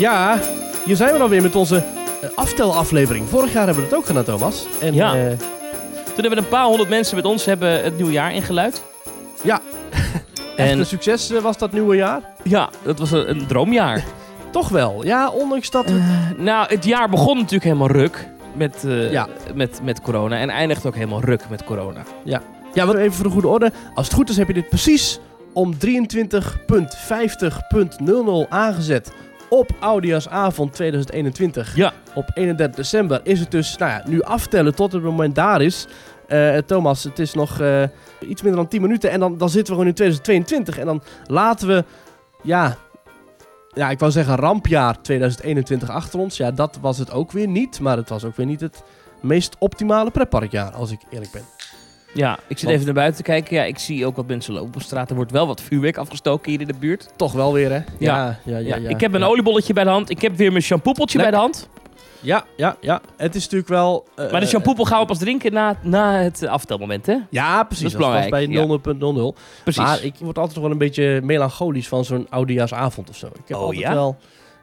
Ja, hier zijn we dan weer met onze eh, aftelaflevering. Vorig jaar hebben we het ook gedaan, Thomas. En, Ja. eh, Toen hebben een paar honderd mensen met ons hebben het nieuwe jaar ingeluid. Ja. echt En een succes eh, was dat nieuwe jaar. ja, dat was een, een droomjaar. Toch wel. Ja, ondanks dat... we- Nou, het jaar begon natuurlijk helemaal ruk met, Ja. met, met corona. En eindigt ook helemaal ruk met corona. Ja, wat even voor de goede orde. Als het goed is heb je dit precies om 23.50.00 aangezet op Oudejaarsavond 2021. Ja. Op 31 december is het dus, nou ja, nu aftellen tot het moment daar is. Eh, Thomas, het is nog eh, iets minder dan 10 minuten en dan, dan zitten we gewoon in 2022. En dan laten we, ja, ja, ik wou zeggen rampjaar 2021 achter ons. Ja, dat was het ook weer niet. Maar het was ook weer niet het meest optimale pretparkjaar, als ik eerlijk ben. Ja, ik zit Want- even naar buiten te kijken. Ja, ik zie ook wat mensen lopen op straat. Er wordt wel wat vuurwerk afgestoken hier in de buurt. Toch wel weer, hè? Ja. ja, ja. Ja, ja, ik heb een oliebolletje bij de hand. Ik heb weer mijn shampoopeltje bij de hand. Ja, ja, ja. Het is natuurlijk wel... eh, Maar de shampoopel gaan we pas drinken na, na het aftelmoment, hè? Ja, precies. Dat is was bij belangrijk, 0.00. Precies. Maar ik word altijd nog wel een beetje melancholisch van zo'n oudejaarsavond of zo. Ik heb Oh, altijd ja? wel...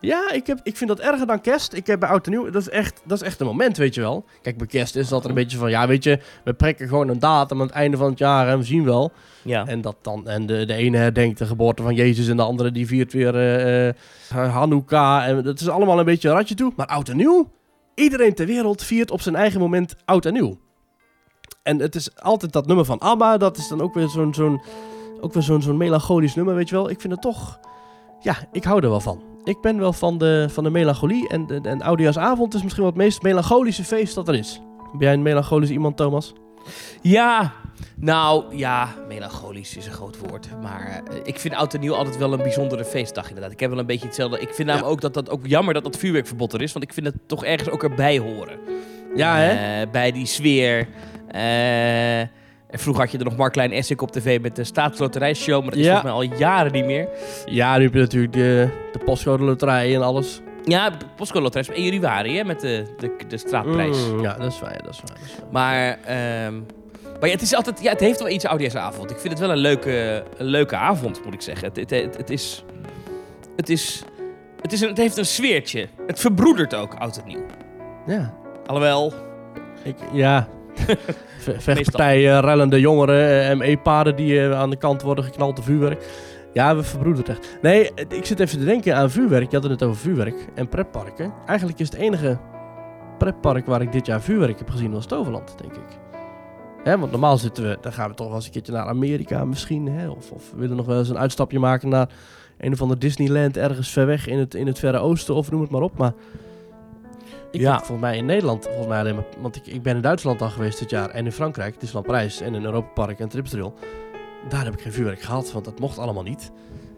Ja, ik, heb, ik vind dat erger dan kerst. Ik heb bij oud en nieuw, dat is, echt, dat is echt een moment, weet je wel. Kijk, bij kerst is het altijd een beetje van, ja, weet je, we prikken gewoon een datum aan het einde van het jaar en we zien wel. ja. En, dat dan, en de, de ene herdenkt de geboorte van Jezus en de andere die viert weer eh, Hanukkah. En dat is allemaal een beetje een ratje toe. Maar oud en nieuw, iedereen ter wereld viert op zijn eigen moment oud en nieuw. En het is altijd dat nummer van ABBA, dat is dan ook weer zo'n zo'n ook weer zo'n zo'n melancholisch nummer, weet je wel. Ik vind het toch, ja, ik hou er wel van. Ik ben wel van de, van de melancholie en, en, en Oudejaarsavond is misschien wel het meest melancholische feest dat er is. Ben jij een melancholisch iemand, Thomas? Ja, nou ja, melancholisch is een groot woord. Maar eh, ik vind oud en nieuw altijd wel een bijzondere feestdag inderdaad. Ik heb wel een beetje hetzelfde. Ik vind namelijk ook dat dat ook jammer dat dat vuurwerkverbod er is. Want ik vind het toch ergens ook erbij horen. Ja, hè? Eh, bij die sfeer. Eh, en vroeger had je er nog Mark Essink op tv met de staatsloterijshow. Maar dat is Ja. volgens mij al jaren niet meer. Ja, nu heb je natuurlijk de, de postcode loterij en alles. Ja, Postcode Loterij is in januari hè, met de, de, de straatprijs. Mm, ja, dat is waar, ja, dat is waar. Dat is waar. Maar, ehm, maar ja, het is altijd, ja, het heeft wel iets oudejaarsavond. Ik vind het wel een leuke, een leuke avond, moet ik zeggen. Het, het, het, het is, het is, het is een, het heeft een sfeertje. Het verbroedert ook oud en nieuw. Ja, Alhoewel, ik, ja. Ve- Vechtpartijen, rellende jongeren, eh, ME-paarden die eh, aan de kant worden geknald door vuurwerk. Ja, we verbroederen het echt. Nee, ik zit even te denken aan vuurwerk. Je had het net over vuurwerk en pretparken. Eigenlijk is het enige pretpark waar ik dit jaar vuurwerk heb gezien was Toverland, denk ik. Hè, want normaal zitten we, dan gaan we toch wel eens een keertje naar Amerika misschien. Hè? Of, of we willen nog wel eens een uitstapje maken naar een of ander Disneyland ergens ver weg in het, in het Verre Oosten of noem het maar op. Maar ik Ja. volgens mij in Nederland, volgens mij alleen maar, want ik, ik ben in Duitsland al geweest dit jaar en in Frankrijk, Disneyland Parijs en in Europa Park en Tripsdrill. Daar heb ik geen vuurwerk gehad, want dat mocht allemaal niet.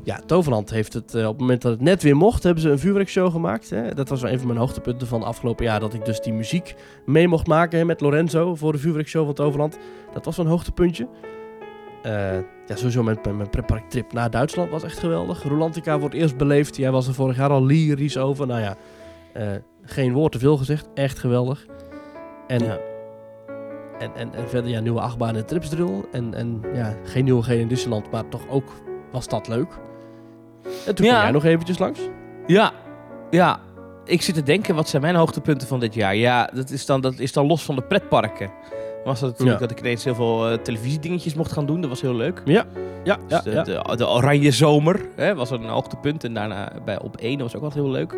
Ja, Toverland heeft het, eh, op het moment dat het net weer mocht, hebben ze een vuurwerkshow gemaakt. Hè. Dat was wel een van mijn hoogtepunten van afgelopen jaar, dat ik dus die muziek mee mocht maken hè, met Lorenzo voor de vuurwerkshow van Toverland. Dat was een hoogtepuntje. Eh, ja, sowieso mijn, mijn, pretparktrip naar Duitsland was echt geweldig. Rolantica wordt eerst beleefd. Jij was er vorig jaar al lyrisch over. Nou ja, eh, geen woord te veel gezegd. Echt geweldig. En, Ja. en, en, en verder ja, nieuwe achtbaan in Tripsdrill. En, en ja, geen nieuwe geen in Disneyland, maar toch ook was dat leuk. En toen Ja. jij nog eventjes langs. ja, ja. Ik zit te denken, wat zijn mijn hoogtepunten van dit jaar? Ja, dat is dan, dat is dan los van de pretparken. Was dat natuurlijk Ja. dat ik ineens heel veel eh, televisiedingetjes mocht gaan doen. Dat was heel leuk. Ja, ja, Dus de, ja. de, de Oranje Zomer hè, was een hoogtepunt. En daarna bij op 1, dat was ook altijd heel leuk.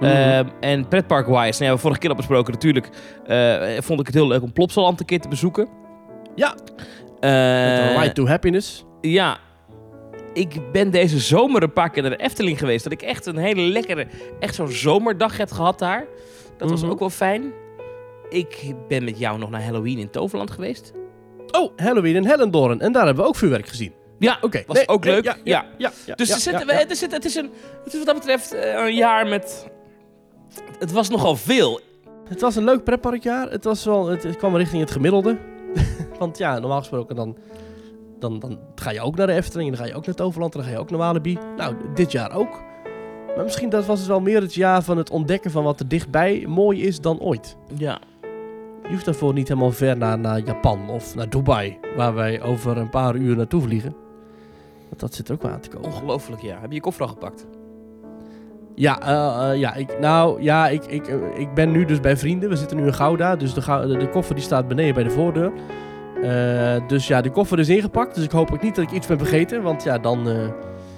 Mhm. Ehm, en pretpark-wise, nou ja, we hebben vorige keer al besproken natuurlijk. eh, vond ik het heel leuk om Plopsaland een keer te bezoeken. Ja. Eh, de Ride to Happiness. ja. Ik ben deze zomer een paar keer naar de Efteling geweest. Dat ik echt een hele lekkere, echt zo'n zomerdag heb gehad daar. Dat was Mhm. ook wel fijn. Ik ben met jou nog naar Halloween in Toverland geweest. Oh, Halloween in Hellendoorn. En daar hebben we ook vuurwerk gezien. Ja, Oké. was nee, ook nee, leuk. Ja, ja, ja. ja, Dus er zitten we- er het, is een, het is wat dat betreft eh, een jaar met... Het was nogal veel. Het was een leuk pretparkjaar. Het, was wel, het, het kwam richting het gemiddelde. Want ja, normaal gesproken dan, dan, dan ga je ook naar de Efteling. En dan ga je ook naar Toverland. En dan ga je ook naar Walibi. Nou, dit jaar ook. Maar misschien dat was het wel meer het jaar van het ontdekken van wat er dichtbij mooi is dan ooit. Ja. Je hoeft daarvoor niet helemaal ver naar, naar Japan of naar Dubai. Waar wij over een paar uur naartoe vliegen. Want dat zit ook wel aan te komen. Ongelooflijk, ja. Heb je je koffer al gepakt? Ja, eh, eh, ja, ik, nou, ja ik, ik, eh, ik ben nu dus bij vrienden. We zitten nu in Gouda, dus de, de, de koffer die staat beneden bij de voordeur. Dus ja, de koffer is ingepakt. Dus ik hoop ook niet dat ik iets ben vergeten. Want ja, dan,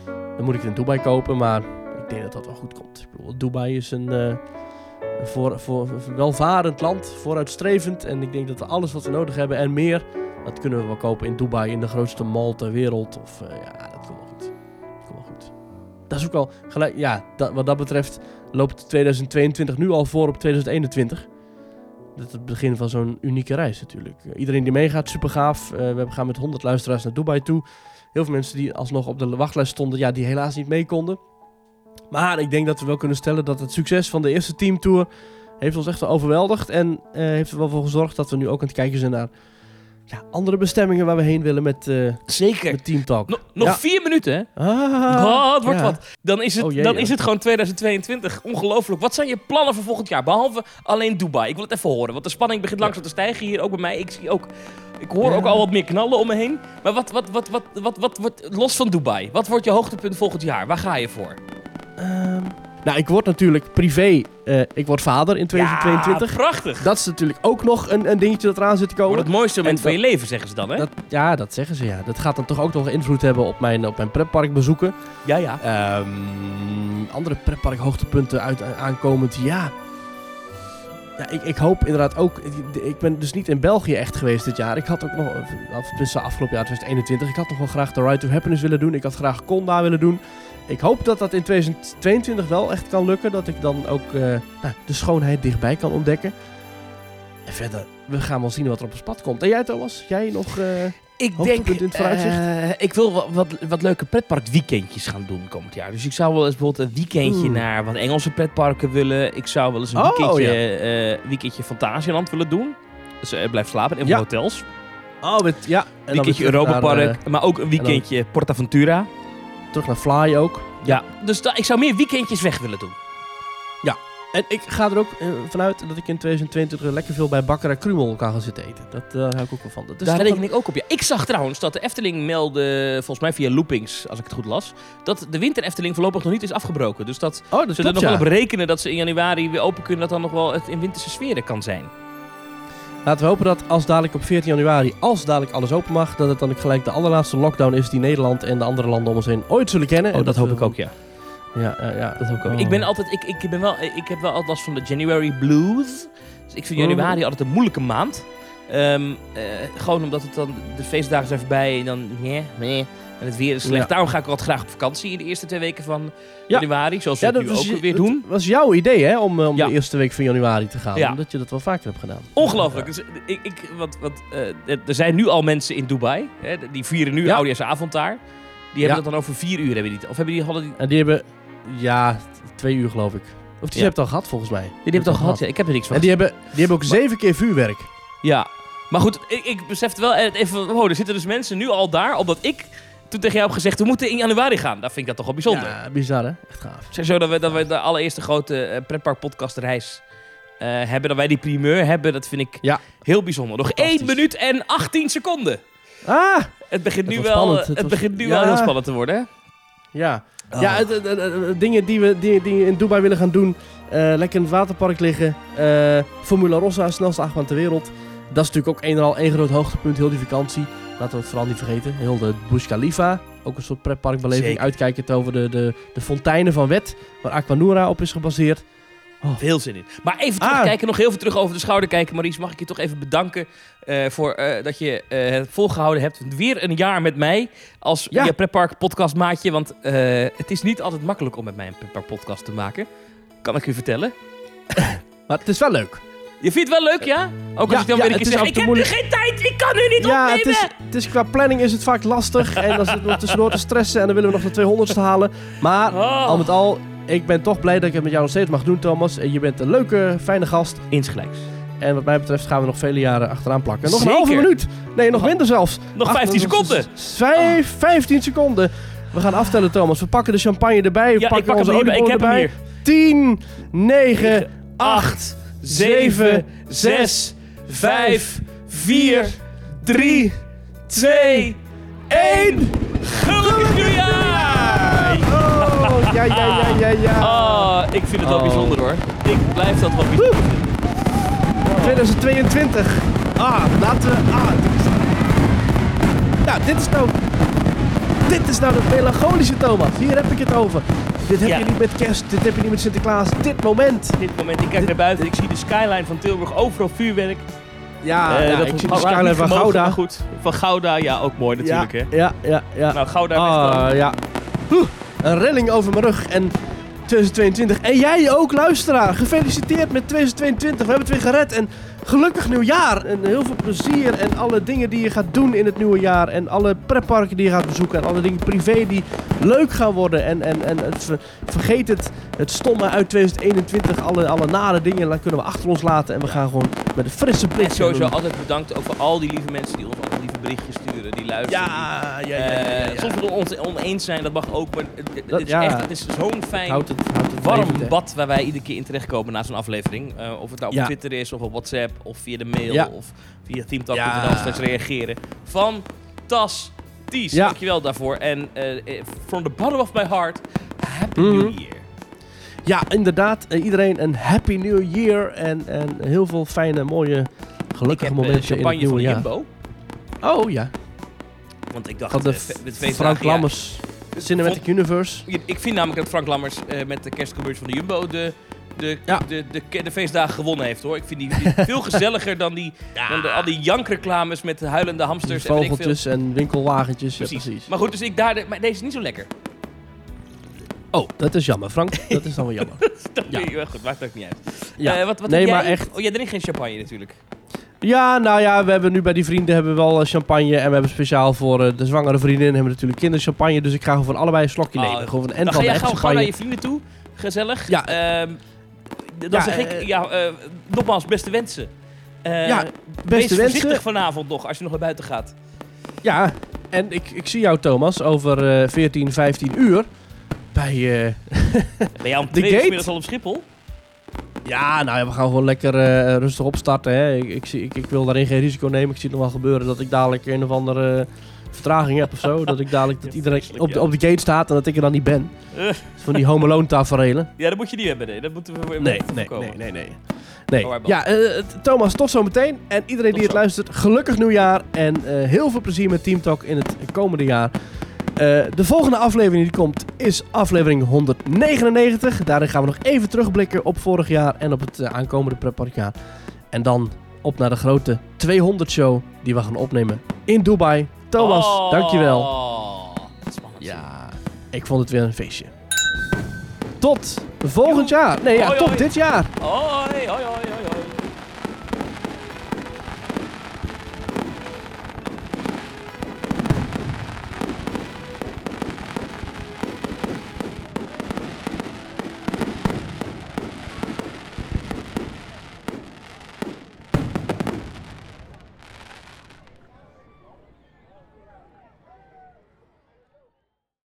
dan moet ik het in Dubai kopen. Maar ik denk dat dat wel goed komt. Ik bedoel, Dubai is een, een voor, voor, welvarend land, vooruitstrevend. En ik denk dat we alles wat we nodig hebben en meer, dat kunnen we wel kopen in Dubai, in de grootste mall ter wereld. Of eh, ja, dat komt wel goed. Dat komt wel goed. Dat is ook al gelijk, ja, dat, wat dat betreft loopt 2022 nu al voor op 2021. Dat is het begin van zo'n unieke reis natuurlijk. Eh, iedereen die meegaat, super gaaf. Eh, we gaan met 100 luisteraars naar Dubai toe. Heel veel mensen die alsnog op de wachtlijst stonden, ja, die helaas niet mee konden. Maar ik denk dat we wel kunnen stellen dat het succes van de eerste teamtour heeft ons echt wel overweldigd. En eh, heeft er wel voor gezorgd dat we nu ook aan het kijken zijn naar ja, andere bestemmingen waar we heen willen met, eh Zeker. met Team Talk. Nog, nog Ja. vier minuten, hè? Ah, Oh, het wordt ja. wat. Dan is het, Oh, jee, dan is het gewoon 2022. Ongelooflijk. Wat zijn je plannen voor volgend jaar? Behalve alleen Dubai. Ik wil het even horen. Want de spanning begint langzaam te stijgen hier. Ook bij mij. Ik zie ook... Ik hoor ook al wat meer knallen om me heen. Maar wat, wat, wat, wat, wat, wat, wordt los van Dubai? Wat wordt je hoogtepunt volgend jaar? Waar ga je voor? Ehm, nou, ik word natuurlijk privé. eh, ik word vader in 2022. Ja, prachtig. Dat is natuurlijk ook nog een, een dingetje dat eraan zit te komen. Wordt het mooiste moment En van je leven, zeggen ze dan, hè? Dat, ja, dat zeggen ze ja. Dat gaat dan toch ook nog invloed hebben op mijn, op mijn pretparkbezoeken. Ja, ja. Ehm, andere pretpark hoogtepunten uit, aankomend, ja. Ja, ik, ik hoop inderdaad ook... Ik ben dus niet in België echt geweest dit jaar. Ik had ook nog... Of afgelopen jaar 2021. Ik had nog wel graag de Ride to Happiness willen doen. Ik had graag Conda willen doen. Ik hoop dat dat in 2022 wel echt kan lukken. Dat ik dan ook eh, nou, de schoonheid dichtbij kan ontdekken. En verder, we gaan wel zien wat er op ons pad komt. En jij Thomas? Jij nog... eh, Ik denk, in het vooruitzicht? eh, ik wil wat, wat, wat leuke pretparkweekendjes gaan doen komend jaar. Dus ik zou wel eens bijvoorbeeld een weekendje naar wat Engelse pretparken willen. Ik zou wel eens een Oh, weekendje, eh, weekendje Fantasieland willen doen. Dus blijf slapen in Ja. hotels. Oh, met, ja. En dan weekendje Europa Park. maar ook een weekendje Portaventura. Terug naar Fly ook. Ja. Dus da- ik zou meer weekendjes weg willen doen. En ik ga er ook eh, vanuit dat ik in 2022 lekker veel bij Bakker en Krumel kan gaan zitten eten. Dat eh, hou ik ook wel van. Dat is Daar toch reken ik ook op. Ja. Ik zag trouwens dat de Efteling meldde, volgens mij via loopings, als ik het goed las, dat de winter Efteling voorlopig nog niet is afgebroken. Dus dat Oh, dat ze er klopt, nog wel ja. op rekenen dat ze in januari weer open kunnen, dat dan nog wel het in winterse sferen kan zijn. Laten we hopen dat als dadelijk op 14 januari, als dadelijk alles open mag, dat het dan ook gelijk de allerlaatste lockdown is die Nederland en de andere landen om ons heen ooit zullen kennen. Oh, En dat hoop ik ook, ja. Ja, ja, ja. Dat hoop ik ook. Oh. Ik ben altijd, ik, ik ben wel, ik heb wel altijd last van de January blues. Dus ik vind Oh. januari altijd een moeilijke maand. Ehm, eh, gewoon omdat het dan, de feestdagen zijn voorbij en dan, nee, nee. En het weer is slecht. Ja. Daarom ga ik altijd graag op vakantie in de eerste twee weken van Ja. januari. Zoals we Ja, dat nu was, ook weer dat doen. was jouw idee, hè, om, eh, om de eerste week van januari te gaan. Omdat je dat wel vaker hebt gedaan. Ongelooflijk. Dus, ik, ik, want, want, eh, er- zijn nu al mensen in Dubai. Hè, die vieren nu Ja. oudejaarsavond daar. Die hebben dat dan over vier uur, hebben die, of hebben die, hadden die, En die hebben, ja, twee uur geloof ik. Of die hebben het al gehad volgens mij. die hebben het al gehad. Ja, ik heb er niks van En die hebben, die hebben ook zeven keer vuurwerk. Ja, maar goed, ik, ik besefte wel eh, even, oh, er zitten dus mensen nu al daar, omdat ik toen tegen jou heb gezegd, we moeten in januari gaan. Dat vind ik dat toch wel bijzonder. Ja, bizar hè? Echt gaaf. Zeg zo dat we, dat we de allereerste grote eh, pretpark podcast reis eh, hebben, dat wij die primeur hebben, dat vind ik Ja. heel bijzonder. Nog 1 Fantastisch. minuut en 18 seconden. Ah! Het begint nu wel, Het het was- begint nu ja. wel heel spannend te worden. hè? Ja, Oh. ja het, het- het- het- dingen die we die, die in Dubai willen gaan doen. lekker in het waterpark liggen. Formula Rossa, snelste achtbaan ter wereld. Dat is natuurlijk ook een en al één groot hoogtepunt, heel die vakantie. Laten we het vooral niet vergeten. Heel de Burj Khalifa, ook een soort pretparkbeleving. Uitkijkend over de, de, de fonteinen van Wet, waar Aquanura op is gebaseerd. Veel zin in. Maar even Ah. terugkijken, nog heel veel terug over de schouder kijken. Maurice, mag ik je toch even bedanken eh, voor eh, dat je eh, het volgehouden hebt. Weer een jaar met mij als Ja. je pretpark podcast maatje. Want het is niet altijd makkelijk om met mij een pretpark podcast te maken. Kan ik u vertellen. Maar het is wel leuk. Je vindt het wel leuk, ja? Ook als Ja, ik dan ja, weer een het keer zeg, ik heb moeilijk. nu geen tijd, ik kan nu niet Ja, het opnemen. is, het is, qua planning is het vaak lastig. en dan zitten we tussendoor te stressen en dan willen we nog de 200ste halen. Maar Oh. al met al, ik ben toch blij dat ik het met jou nog steeds mag doen, Thomas. En je bent een leuke, fijne gast. Insgelijks. En wat mij betreft gaan we nog vele jaren achteraan plakken. Nog Zeker. een halve minuut. Nee, nog minder zelfs. Nog Ach, 15 nog- seconden. Vijf, 15 seconden. We gaan aftellen, Thomas. We pakken de champagne erbij. We Ja, ik pakken pak hem onze hem erbij. hier. 10, 9, 8, 7, 6, 5, 4, 3, 2, 1. Gelukkig nieuwjaar! Oh, ja, ja, ja, ja, ja. Oh, Ik vind het wel Oh. bijzonder hoor. Ik blijf dat wel bijzonder vinden. 2022. Ah, laten we... Ah, dit is... Ja, dit is nou... Dit is nou de melancholische Thomas. Hier heb ik het over. Dit heb Ja. je niet met kerst, dit heb je niet met Sinterklaas. Dit moment. Dit moment, ik kijk naar buiten, ik zie de skyline van Tilburg, overal vuurwerk. Ja, Eh, ja dat ik was- zie de skyline van Gouda. goed, van Gouda, ja, ook mooi natuurlijk ja, hè. Ja, ja, ja. Nou, Gouda Ah, ja. Oeh, een rilling over mijn rug en 2022. En jij ook, luisteraar. Gefeliciteerd met 2022. We hebben het weer gered. En gelukkig nieuwjaar. En heel veel plezier. En alle dingen die je gaat doen in het nieuwe jaar. En alle pretparken die je gaat bezoeken. En alle dingen privé die leuk gaan worden. En, en, en het, ver- vergeet het, het stomme uit 2021. Alle, alle nare dingen kunnen we achter ons laten. En we gaan gewoon met een frisse blik. En sowieso altijd bedankt ook voor al die lieve mensen die ons altijd lieve berichtjes sturen, die luisteren. Ja, ja, ja, ja, ja, eh, ja. Soms we ons oneens zijn, dat mag ook, maar het, is ja. echt, het is zo'n fijn, Houdt het, houdt het warm levend, bad waar wij iedere keer in terechtkomen na zo'n aflevering. Eh, of het nou op Ja. Twitter is, of op WhatsApp, of via de mail, Ja. of via teamtalk.nl Ja. steeds reageren. Fantastisch, Ja. dankjewel daarvoor. En eh, eh, from the bottom of my heart, happy Mhm. new year. Ja, inderdaad. Iedereen een happy new year. En, en heel veel fijne, mooie, gelukkige momenten in het nieuwe jaar. Oh ja, Want ik dacht, van de eh, met feestdagen, Frank ja, Lammers Cinematic Universe. Ik vind namelijk dat Frank Lammers eh, met de kerstcommercial van de Jumbo de, de, Ja. de, de, de, feestdagen gewonnen heeft hoor. Ik vind die, die veel gezelliger dan, die, dan de, al die jankreclames met de huilende hamsters en weet ik veel. vogeltjes en winkelwagentjes. Ja, Precies. precies. Maar goed, dus ik daar, de, maar deze is niet zo lekker. Oh, dat is jammer, Frank. Dat is dan wel jammer. Dat Ja. ja. goed, maakt ook niet uit. Ja. Eh, wat, wat nee, heb jij? maar echt. Oh, jij drinkt geen champagne natuurlijk. Ja, nou ja, we hebben nu bij die vrienden hebben we wel eh, champagne. En we hebben speciaal voor eh, de zwangere vriendin hebben we natuurlijk kinderchampagne. Dus ik ga gewoon van allebei een slokje Oh, nemen. Gewoon van en Dan van ga gauw, gauw naar je vrienden toe. Gezellig. Ja. Ehm, dan Ja, zeg ik, eh, ja, nogmaals, beste wensen. Ja, wees Beste voorzichtig wensen. vanavond nog, als je nog naar buiten gaat. Ja, en ik, ik zie jou Thomas over eh 14, 15 uur. Bij, eh, Ben jij om De gate? al op Schiphol? Ja, nou ja, we gaan gewoon lekker eh, rustig opstarten. Hè. Ik, ik, ik, ik wil daarin geen risico nemen. Ik zie het nog wel gebeuren dat ik dadelijk een of andere vertraging heb of zo. Dat ik dadelijk dat iedereen op de, op de gate staat en dat ik er dan niet ben. Eh. Van die home alone taferelen. Ja, dat moet je niet hebben. Nee. Dat moeten we we Nee, nee, nee, nee, nee. nee. Oh, Ja, eh, Thomas, tot zometeen. En iedereen Tot die het zo. luistert, gelukkig nieuwjaar. En eh, heel veel plezier met Team Talk in het komende jaar. Eh, de volgende aflevering die komt is aflevering 199. Daarin gaan we nog even terugblikken op vorig jaar en op het eh, aankomende pretparkjaar. En dan op naar de grote 200 show die we gaan opnemen in Dubai. Thomas, Oh, dankjewel. Spannend. Ja, ik vond het weer een feestje. Tot volgend jaar. Nee, ja, Hoi, tot hoi. dit jaar. Hoi.